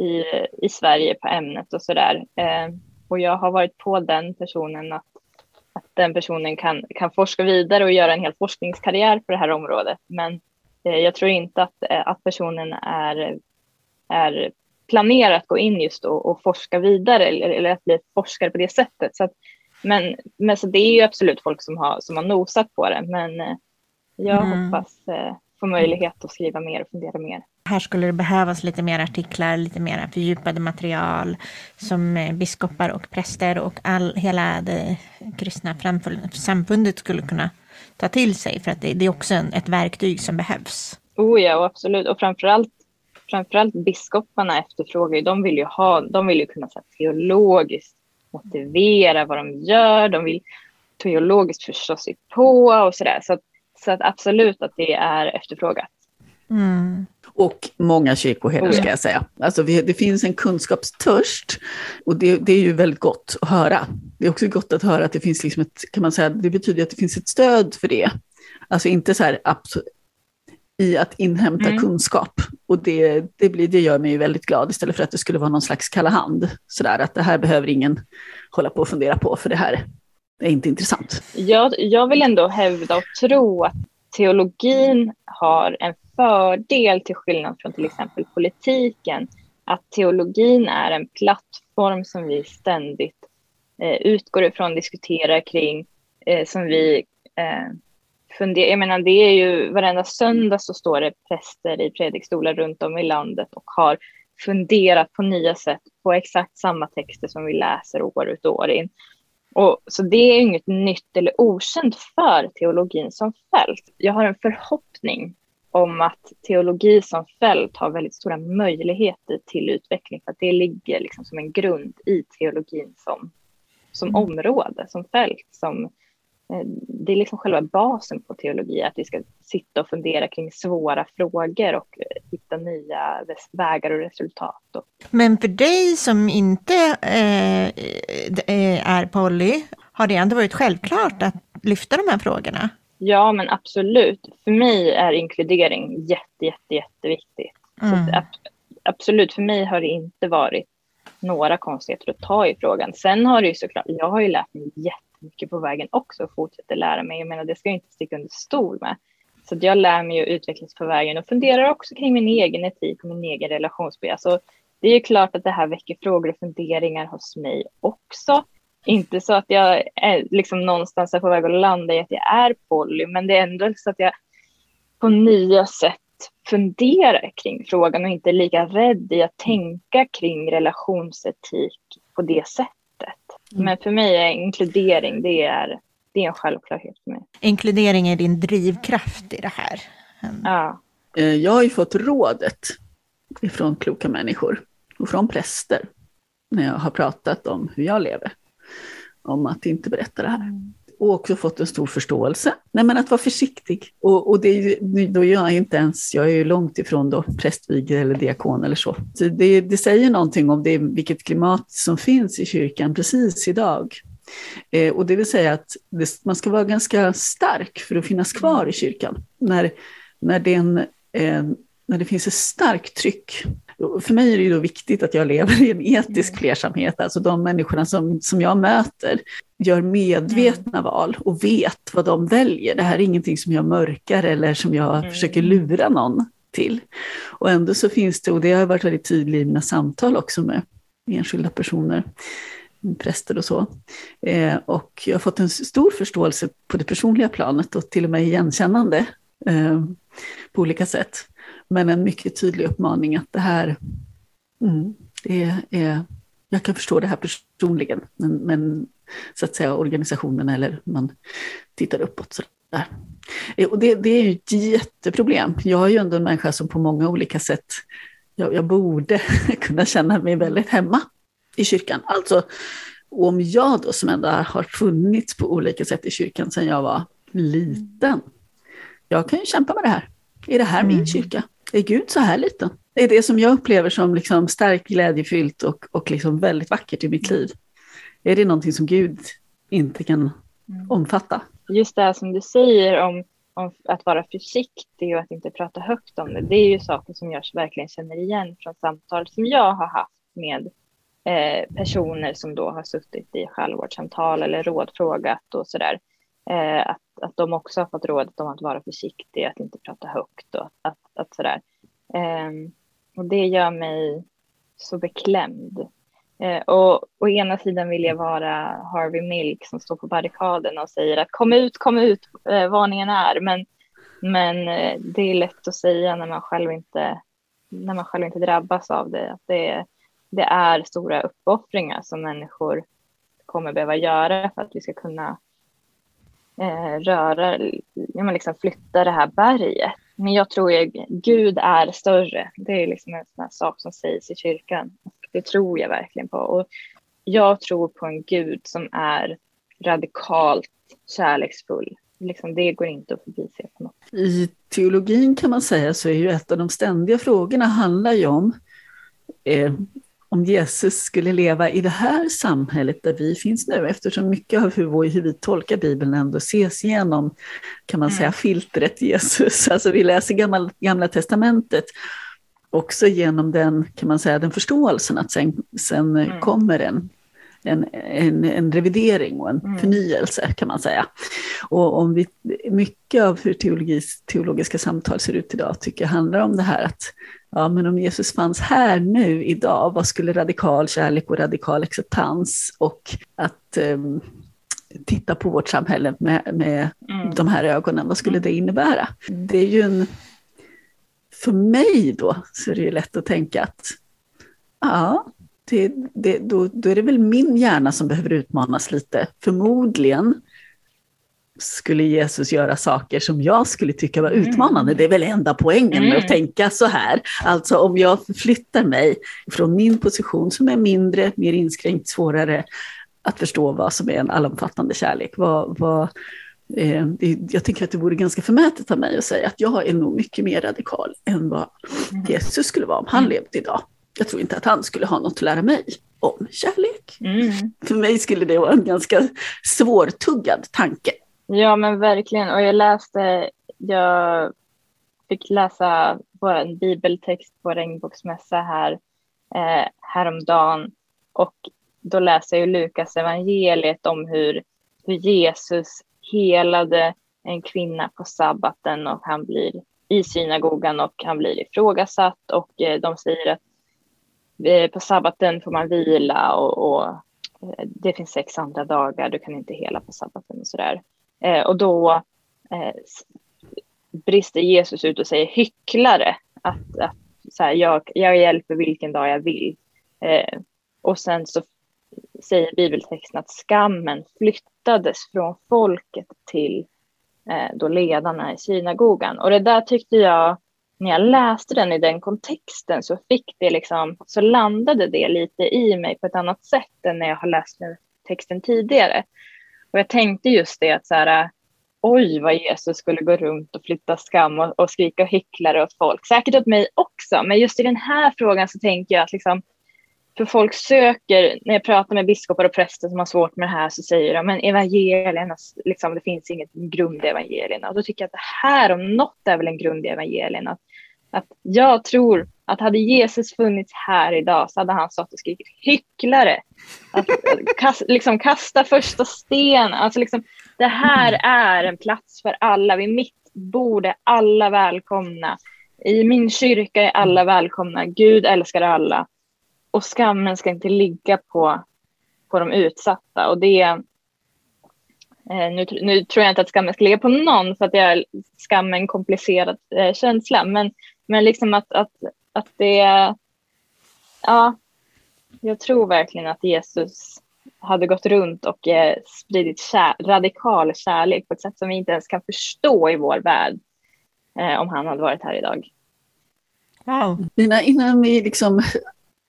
i, i Sverige på ämnet och sådär. Eh, och jag har varit på den personen att, att den personen kan, kan forska vidare och göra en hel forskningskarriär på det här området. Men eh, jag tror inte att, eh, att personen är, är planerar att gå in just och, och forska vidare eller, eller, att bli forskare på det sättet. Så att, men men så det är ju absolut folk som har, som har nosat på det, men eh, jag mm. hoppas eh, få möjlighet att skriva mer och fundera mer. Här skulle det behövas lite mer artiklar, lite mer fördjupade material som eh, biskopar och präster och all, hela det kristna samfundet skulle kunna ta till sig för att det, det är också en, ett verktyg som behövs. Oh ja, och absolut. Och framförallt, framförallt biskoparna efterfrågar ju, de vill ju ha, de vill ju kunna så teologiskt motivera vad de gör. De vill teologiskt förstå sig på och sådär. Så, så att absolut att det är efterfrågat. Mm. Och många kyrkoherdar ska jag säga. Alltså vi, det finns en kunskapstörst och det, det, är ju väldigt gott att höra. Det är också gott att höra att det finns liksom ett, kan man säga, det betyder att det finns ett stöd för det. Alltså inte så här i att inhämta mm. kunskap. Och det, det, blir, det gör mig ju väldigt glad istället för att det skulle vara någon slags kalla hand. Sådär att det här behöver ingen hålla på och fundera på för det här är inte intressant. Jag, jag vill ändå hävda och tro att teologin har en fördel till skillnad från till exempel politiken. Att teologin är en plattform som vi ständigt eh, utgår ifrån, diskuterar kring, eh, som vi eh, funderar, jag menar det är ju varenda söndag så står det präster i predikstolar runt om i landet och har funderat på nya sätt på exakt samma texter som vi läser år ut och år in. Och, så det är inget nytt eller okänt för teologin som fält. Jag har en förhoppning om att teologi som fält har väldigt stora möjligheter till utveckling för att det ligger liksom som en grund i teologin som, som mm. område, som fält, som Eh, det är liksom själva basen på teologi, att vi ska sitta och fundera kring svåra frågor och eh, hitta nya vägar och resultat. Men för dig som inte eh, är poly, har det ändå varit självklart att lyfta de här frågorna? Ja, men absolut. För mig är inkludering jätte, jätte, jätteviktigt. Mm. Så absolut, för mig har det inte varit några konstigheter att ta i frågan. Sen har det ju såklart, jag har ju lärt mig jätte mycket på vägen också och fortsätter lära mig. Jag menar, det ska jag inte sticka under stol med. Så jag lär mig och utvecklas på vägen och funderar också kring min egen etik och min egen relationsbild. Alltså, det är klart att det här väcker frågor och funderingar hos mig också. Inte så att jag är liksom någonstans är på väg att landa i att jag är poly, men det är ändå så att jag på nya sätt funderar kring frågan och inte är lika rädd i att tänka kring relationsetik på det sättet. Mm. Men för mig är inkludering, det är, det är en självklarhet för mig. Inkludering är din drivkraft i det här? Mm. Ja. Eh, jag har ju fått rådet ifrån kloka människor och från präster när jag har pratat om hur jag lever, om att inte berätta det här. Mm och också fått en stor förståelse. Nej, men att vara försiktig. Och, och det är ju, då är jag inte ens, jag är ju långt ifrån då prästvigd eller diakon eller så. så det, det, säger någonting om det, vilket klimat som finns i kyrkan precis idag. Eh, och det vill säga att det, man ska vara ganska stark för att finnas kvar i kyrkan. När, när, det, en, eh, när det finns ett starkt tryck för mig är det ju då viktigt att jag lever i en etisk flersamhet, alltså de människorna som, som jag möter gör medvetna mm. val och vet vad de väljer. Det här är ingenting som jag mörkar eller som jag mm. försöker lura någon till. Och ändå så finns det, och det har varit väldigt tydligt i mina samtal också med enskilda personer, präster och så. Eh, och jag har fått en stor förståelse på det personliga planet och till och med igenkännande eh, på olika sätt. Men en mycket tydlig uppmaning att det här, mm, det är, jag kan förstå det här personligen, men, men så att säga organisationen eller man tittar uppåt. Så där. Eh, och det, det är ju ett jätteproblem. Jag är ju ändå en människa som på många olika sätt, jag, jag borde [LAUGHS] kunna känna mig väldigt hemma i kyrkan. Alltså, om jag då som ändå har funnits på olika sätt i kyrkan sedan jag var liten, jag kan ju kämpa med det här. Är det här min mm. kyrka? Är Gud så här liten? Det är det som jag upplever som liksom starkt glädjefyllt och, och liksom väldigt vackert i mitt liv. Är det någonting som Gud inte kan Mm. omfatta. Just det här som du säger om, om att vara försiktig och att inte prata högt om det. Det är ju saker som jag verkligen känner igen från samtal som jag har haft med eh, personer som då har suttit i självvårdssamtal eller rådfrågat och sådär. Eh, att, att de också har fått rådet om att vara försiktig, att inte prata högt och att, att sådär. Eh, och det gör mig så beklämd. Eh, och å ena sidan vill jag vara Harvey Milk som står på barrikaden och säger att kom ut, kom ut, eh, varningen är. Men, men eh, det är lätt att säga när man själv inte, när man själv inte drabbas av det. Att det, det är stora uppoffringar som människor kommer behöva göra för att vi ska kunna eh, röra, ja, men liksom flytta det här berget. Men jag tror att Gud är större. Det är liksom en sån sak som sägs i kyrkan. Det tror jag verkligen på. Och jag tror på en Gud som är radikalt kärleksfull. Liksom det går inte att förbise på något. I teologin kan man säga så är ju ett av de ständiga frågorna handlar ju om eh, om Jesus skulle leva i det här samhället där vi finns nu, eftersom mycket av hur, hur vi tolkar Bibeln ändå ses genom, kan man mm. säga, filtret Jesus. [LAUGHS] Alltså vi läser gamla, gamla testamentet också genom den, kan man säga, den förståelsen att sen, sen mm. kommer en, en, en, en, revidering och en mm. förnyelse kan man säga. Och om vi, mycket av hur teologis, teologiska samtal ser ut idag tycker jag handlar om det här att ja, men om Jesus fanns här nu idag, vad skulle radikal kärlek och radikal acceptans och att um, titta på vårt samhälle med, med mm. de här ögonen, vad skulle det innebära? Det är ju en för mig då så är det ju lätt att tänka att ja, det, det, då, då är det väl min hjärna som behöver utmanas lite. Förmodligen skulle Jesus göra saker som jag skulle tycka var mm. utmanande. Det är väl enda poängen med att mm. tänka så här. Alltså om jag förflyttar mig från min position som är mindre, mer inskränkt, svårare att förstå vad som är en allomfattande kärlek. Vad, vad, Eh, jag tycker att det vore ganska förmätet av mig att säga att jag är nog mycket mer radikal än vad mm. Jesus skulle vara om han levde idag. Jag tror inte att han skulle ha något att lära mig om kärlek. Mm. För mig skulle det vara en ganska svårtuggad tanke. Ja men verkligen och jag läste, jag fick läsa vår bibeltext på regnbågsmässa här eh, häromdagen och då läser jag Lukas evangeliet om hur, hur Jesus helade en kvinna på sabbaten och han blir i synagogan och han blir ifrågasatt och eh, de säger att Eh, på sabbaten får man vila och, och eh, det finns sex andra dagar, du kan inte hela på sabbaten och sådär. Eh, och då brister Jesus ut och säger hycklare, att, att så här, jag, jag hjälper vilken dag jag vill. och sen så säger bibeltexten att skammen flyttades från folket till eh, då ledarna i synagogan. Och det där tyckte jag, när jag läste den i den kontexten så fick det liksom, så landade det lite i mig på ett annat sätt än när jag har läst den texten tidigare. Och jag tänkte just det att så här, oj vad Jesus skulle gå runt och flytta skam och, och skrika hycklare åt folk. Säkert åt mig också, men just i den här frågan så tänker jag att liksom, för folk söker, när jag pratar med biskopar och präster som har svårt med det här så säger de men evangelierna, liksom, det finns inget grund i evangelierna. Och då tycker jag att det här om något är väl en grund i evangelierna. Att, att jag tror att hade Jesus funnits här idag så hade han stått och skrikit hycklare. Att, [LAUGHS] kast, liksom, kasta första sten. Alltså, liksom, det här är en plats för alla. Vid mitt bord är alla välkomna. I min kyrka är alla välkomna. Gud älskar alla och skammen ska inte ligga på, på de utsatta. Och det, eh, nu, nu, tror jag inte att skammen ska ligga på någon för att jag, skam är en komplicerad eh, känsla. Men, men liksom att, att, att det... Ja, jag tror verkligen att Jesus hade gått runt och eh, spridit kär, radikal kärlek på ett sätt som vi inte ens kan förstå i vår värld eh, om han hade varit här idag. Wow. Innan, innan vi liksom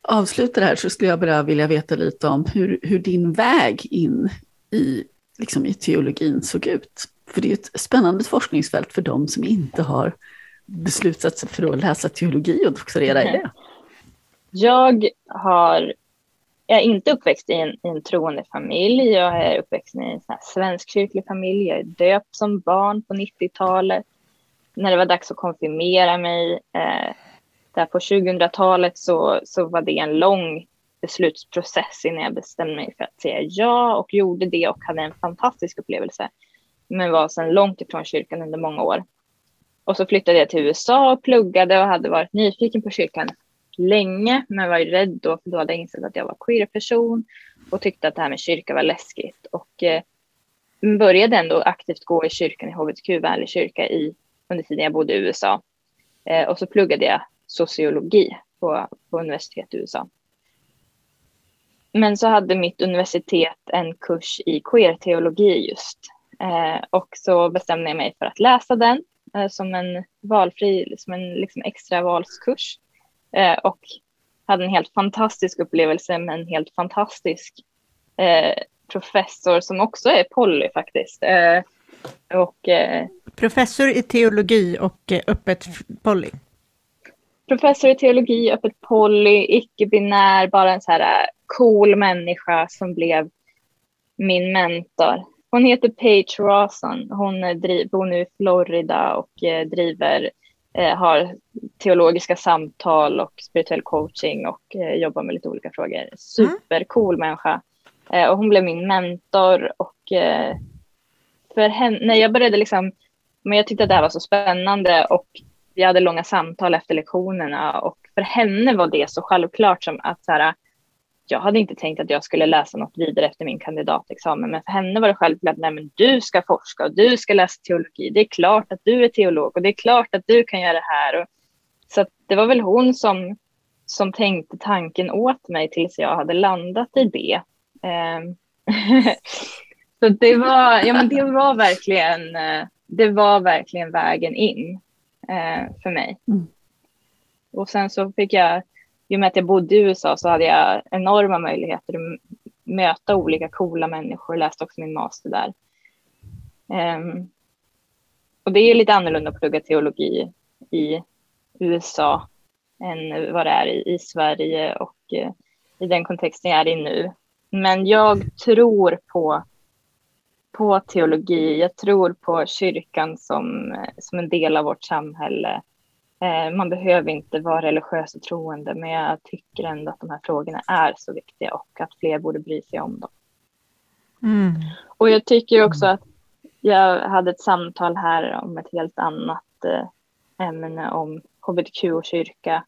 avsluta det här så skulle jag bara vilja veta lite om hur, hur din väg in i, liksom i teologin såg ut. För det är ett spännande forskningsfält för de som inte har beslutat sig för att läsa teologi och doktorera i det. Jag har jag är inte uppväxt i en, i en troende familj. Jag är uppväxt i en svenskkyrklig familj. Jag är döpt som barn på 90-talet. När det var dags att konfirmera mig eh, där på 2000-talet så, så var det en lång beslutsprocess innan jag bestämde mig för att säga ja och gjorde det och hade en fantastisk upplevelse. Men var sedan långt ifrån kyrkan under många år. Och så flyttade jag till USA och pluggade och hade varit nyfiken på kyrkan länge, men var ju rädd då, för då hade jag insett att jag var queer-person och tyckte att det här med kyrka var läskigt. Och eh, började ändå aktivt gå i kyrkan, i hbtq-vänlig kyrka i, under tiden jag bodde i USA. Eh, och så pluggade jag sociologi på, på universitet i USA. Men så hade mitt universitet en kurs i queer-teologi just. Eh, och så bestämde jag mig för att läsa den eh, som en valfri, som en liksom extra valskurs. Eh, och hade en helt fantastisk upplevelse med en helt fantastisk eh, professor som också är poly faktiskt. Eh, och, eh, professor i teologi och eh, öppet poly. Professor i teologi, öppet poly, icke-binär, bara en så här eh, cool människa som blev min mentor. Hon heter Paige Rawson. Hon bor nu i Florida och driver eh, har teologiska samtal och spirituell coaching och jobbar med lite olika frågor. Mm. Supercool mm. människa. Och hon blev min mentor och för henne, när jag började liksom, men jag tyckte att det här var så spännande och vi hade långa samtal efter lektionerna och för henne var det så självklart som att så här, jag hade inte tänkt att jag skulle läsa något vidare efter min kandidatexamen, men för henne var det självklart, nej men du ska forska och du ska läsa teologi. Det är klart att du är teolog och det är klart att du kan göra det här. Och, så det var väl hon som, som tänkte tanken åt mig tills jag hade landat i det. Ehm. [LAUGHS] Så det var, ja men det var verkligen, eh, det var verkligen vägen in uh, för mig. Mm. Och sen så fick jag i och med att jag bodde i USA så hade jag enorma möjligheter att möta olika coola människor. Jag läste också min master där. Um, och det är lite annorlunda att plugga teologi i USA än vad det är i, i Sverige och uh, i den kontexten jag är i nu. Men jag tror på, på teologi. Jag tror på kyrkan som, som en del av vårt samhälle Eh, man behöver inte vara religiös och troende, men jag tycker ändå att de här frågorna är så viktiga och att fler borde bry sig om dem. Mm. Och jag tycker också att jag hade ett samtal här om ett helt annat eh, ämne om hbtq och kyrka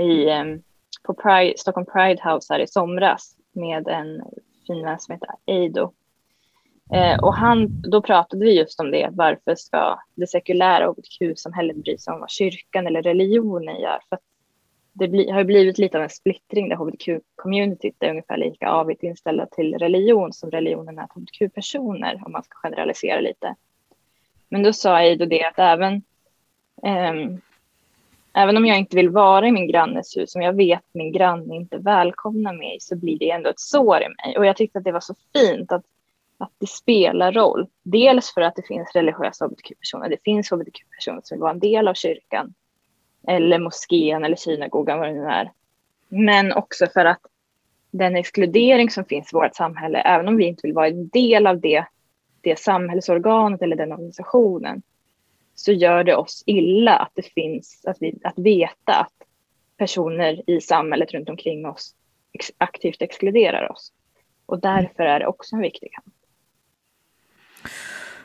i, eh, på Pride, Stockholm Pride House här i somras med en fin vän som heter Eido. Eh, och han, då pratade vi just om det, varför ska det sekulära hbtq-samhället bry sig om vad kyrkan eller religionen gör? För det bli, har blivit lite av en splittring där hbtq-communityt är ungefär lika avigt inställda till religion som religionen är till hbtq-personer, om man ska generalisera lite. Men då sa Eido det att även, eh, även om jag inte vill vara i min grannes hus, om jag vet att min granne inte välkomnar mig, så blir det ändå ett sår i mig. Och jag tyckte att det var så fint att att det spelar roll. Dels för att det finns religiösa hbtq-personer, det finns hbtq-personer som vill vara en del av kyrkan eller moskén eller synagogan, vad det nu är. Men också för att den exkludering som finns i vårt samhälle, även om vi inte vill vara en del av det, det samhällsorganet eller den organisationen, så gör det oss illa att det finns, att, vi, att veta att personer i samhället runt omkring oss aktivt exkluderar oss. Och därför är det också en viktig kamp.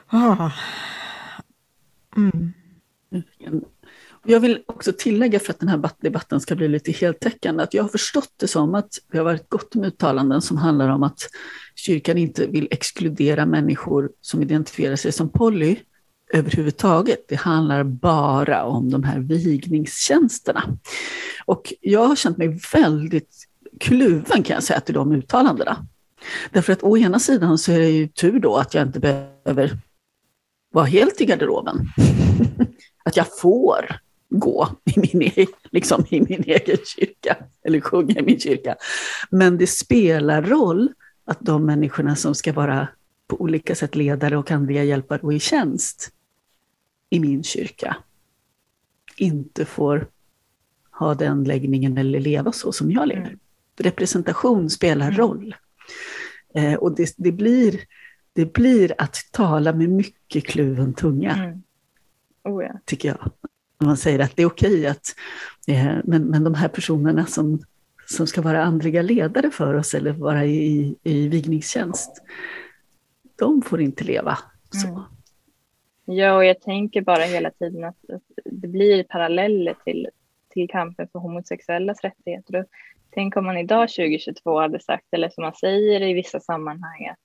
Ah. Mm. Jag vill också tillägga för att den här debatten ska bli lite heltäckande, att jag har förstått det som att det har varit gott med uttalanden som handlar om att kyrkan inte vill exkludera människor som identifierar sig som poly överhuvudtaget. Det handlar bara om de här vigningstjänsterna. Och jag har känt mig väldigt kluven kan jag säga till de uttalandena. Därför att å ena sidan så är det ju tur då att jag inte behöver vara helt i garderoben. [LAUGHS] att jag får gå i min, e liksom i min egen kyrka, eller sjunga i min kyrka. Men det spelar roll att de människorna som ska vara på olika sätt ledare och andliga hjälpare och i tjänst i min kyrka inte får ha den läggningen eller leva så som jag lever. representation spelar mm. roll. Eh, och det, det, blir, det blir att tala med mycket kluven tunga. Mm. Oh ja. Tycker jag. Man säger att det är okej att, eh, men, men de här personerna som, som ska vara andliga ledare för oss eller vara i, i vigningstjänst, de får inte leva så. Mm. Ja, och jag tänker bara hela tiden att, att det blir paralleller till, till kampen för homosexuellas rättigheter. Och tänk om man idag 2022 hade sagt, eller som man säger i vissa sammanhang, att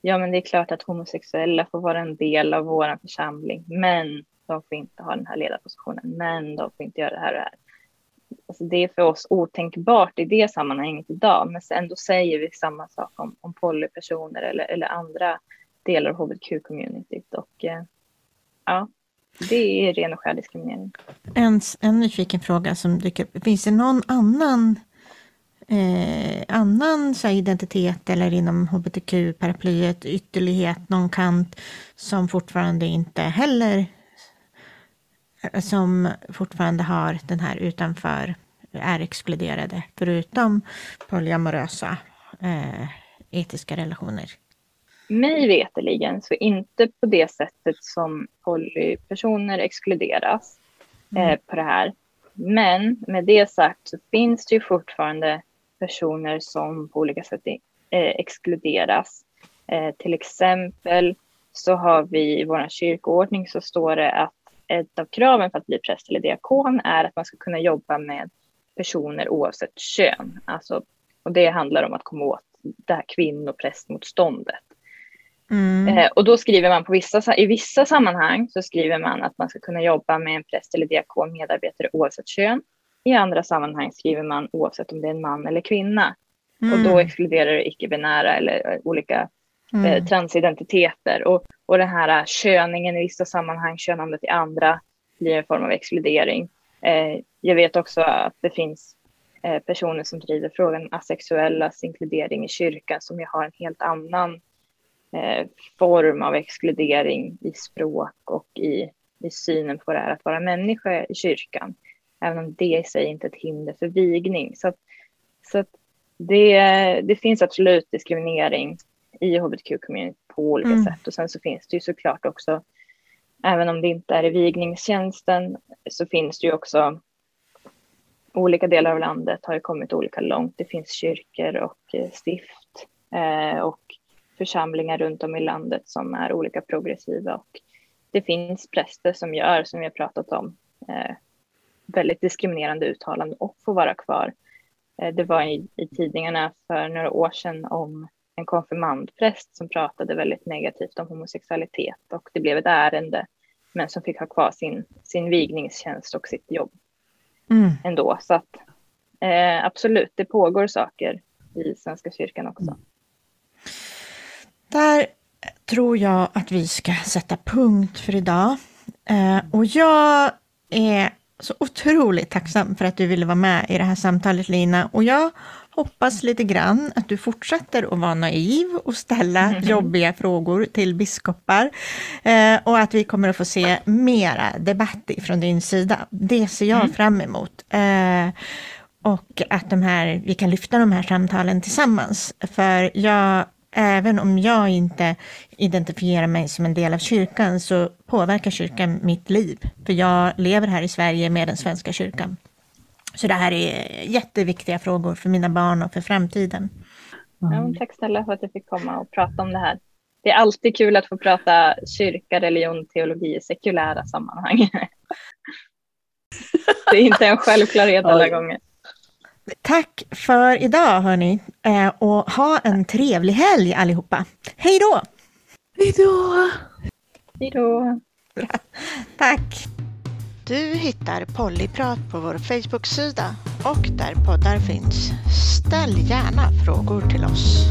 ja, men det är klart att homosexuella får vara en del av vår församling, men de får inte ha den här ledarpositionen, men de får inte göra det här och det här. Alltså det är för oss otänkbart i det sammanhanget idag, men ändå säger vi samma sak om, om polypersoner eller, eller andra delar av hbtq-communityt. Och eh, ja, det är ren och skär diskriminering. En, en nyfiken fråga som dyker upp. Finns det någon annan eh, annan så identitet eller inom hbtq-paraplyet, ytterlighet, någon kant som fortfarande inte heller som fortfarande har den här utanför, är exkluderade, förutom polyamorösa eh, etiska relationer? Mig veteligen så inte på det sättet som polypersoner exkluderas mm. eh, på det här. Men med det sagt så finns det ju fortfarande personer som på olika sätt eh, exkluderas. Eh, till exempel så har vi i vår kyrkoordning så står det att ett av kraven för att bli präst eller diakon är att man ska kunna jobba med personer oavsett kön. Alltså, och det handlar om att komma åt det här kvinnoprästmotståndet. Mm. Eh, och då skriver man på vissa, i vissa sammanhang så skriver man att man ska kunna jobba med en präst eller diakon medarbetare oavsett kön. I andra sammanhang skriver man oavsett om det är en man eller kvinna. Mm. Och då mm. exkluderar det icke-binära eller olika mm. eh, transidentiteter. Och, och den här köningen i vissa sammanhang, könandet i andra, blir en form av exkludering. Eh, jag vet också att det finns eh, personer som driver frågan asexuellas inkludering i kyrkan som ju har en helt annan eh, form av exkludering i språk och i, i synen på det här att vara människa i kyrkan. Även om det i sig inte är ett hinder för vigning. Så, att, så att det, det finns absolut diskriminering i hbtq-community på olika mm. sätt. Och sen så finns det ju såklart också, även om det inte är i vigningstjänsten, så finns det ju också olika delar av landet har ju kommit olika långt. Det finns kyrkor och eh, stift eh, och församlingar runt om i landet som är olika progressiva och det finns präster som gör, som vi har pratat om, eh, väldigt diskriminerande uttalanden och får vara kvar. Eh, det var i, i tidningarna för några år sedan om en konfirmandpräst som pratade väldigt negativt om homosexualitet och det blev ett ärende men som fick ha kvar sin, sin vigningstjänst och sitt jobb mm. ändå. Så att eh, absolut, det pågår saker i Svenska kyrkan också. Mm. Där tror jag att vi ska sätta punkt för idag. Eh, och jag är så otroligt tacksam för att du ville vara med i det här samtalet Lina. Och jag hoppas lite grann att du fortsätter att vara naiv och ställa mm. jobbiga frågor till biskopar. Eh, och att vi kommer att få se mera debatt från din sida. Det ser jag mm. fram emot. Eh, och att de här, vi kan lyfta de här samtalen tillsammans. För jag även om jag inte identifierar mig som en del av kyrkan så påverkar kyrkan mitt liv. För jag lever här i Sverige med den svenska kyrkan. Så det här är jätteviktiga frågor för mina barn och för framtiden. Ja, tack snälla för att jag fick komma och prata om det här. Det är alltid kul att få prata kyrka, religion, teologi i sekulära sammanhang. [LAUGHS] det är inte en självklarhet alla gånger. Tack för idag hörni eh, och ha en trevlig helg allihopa. Hej då! Hej då! Hej då! [LAUGHS] Tack! Du hittar Pollyprat på vår Facebook-sida och där poddar finns. Ställ gärna frågor till oss.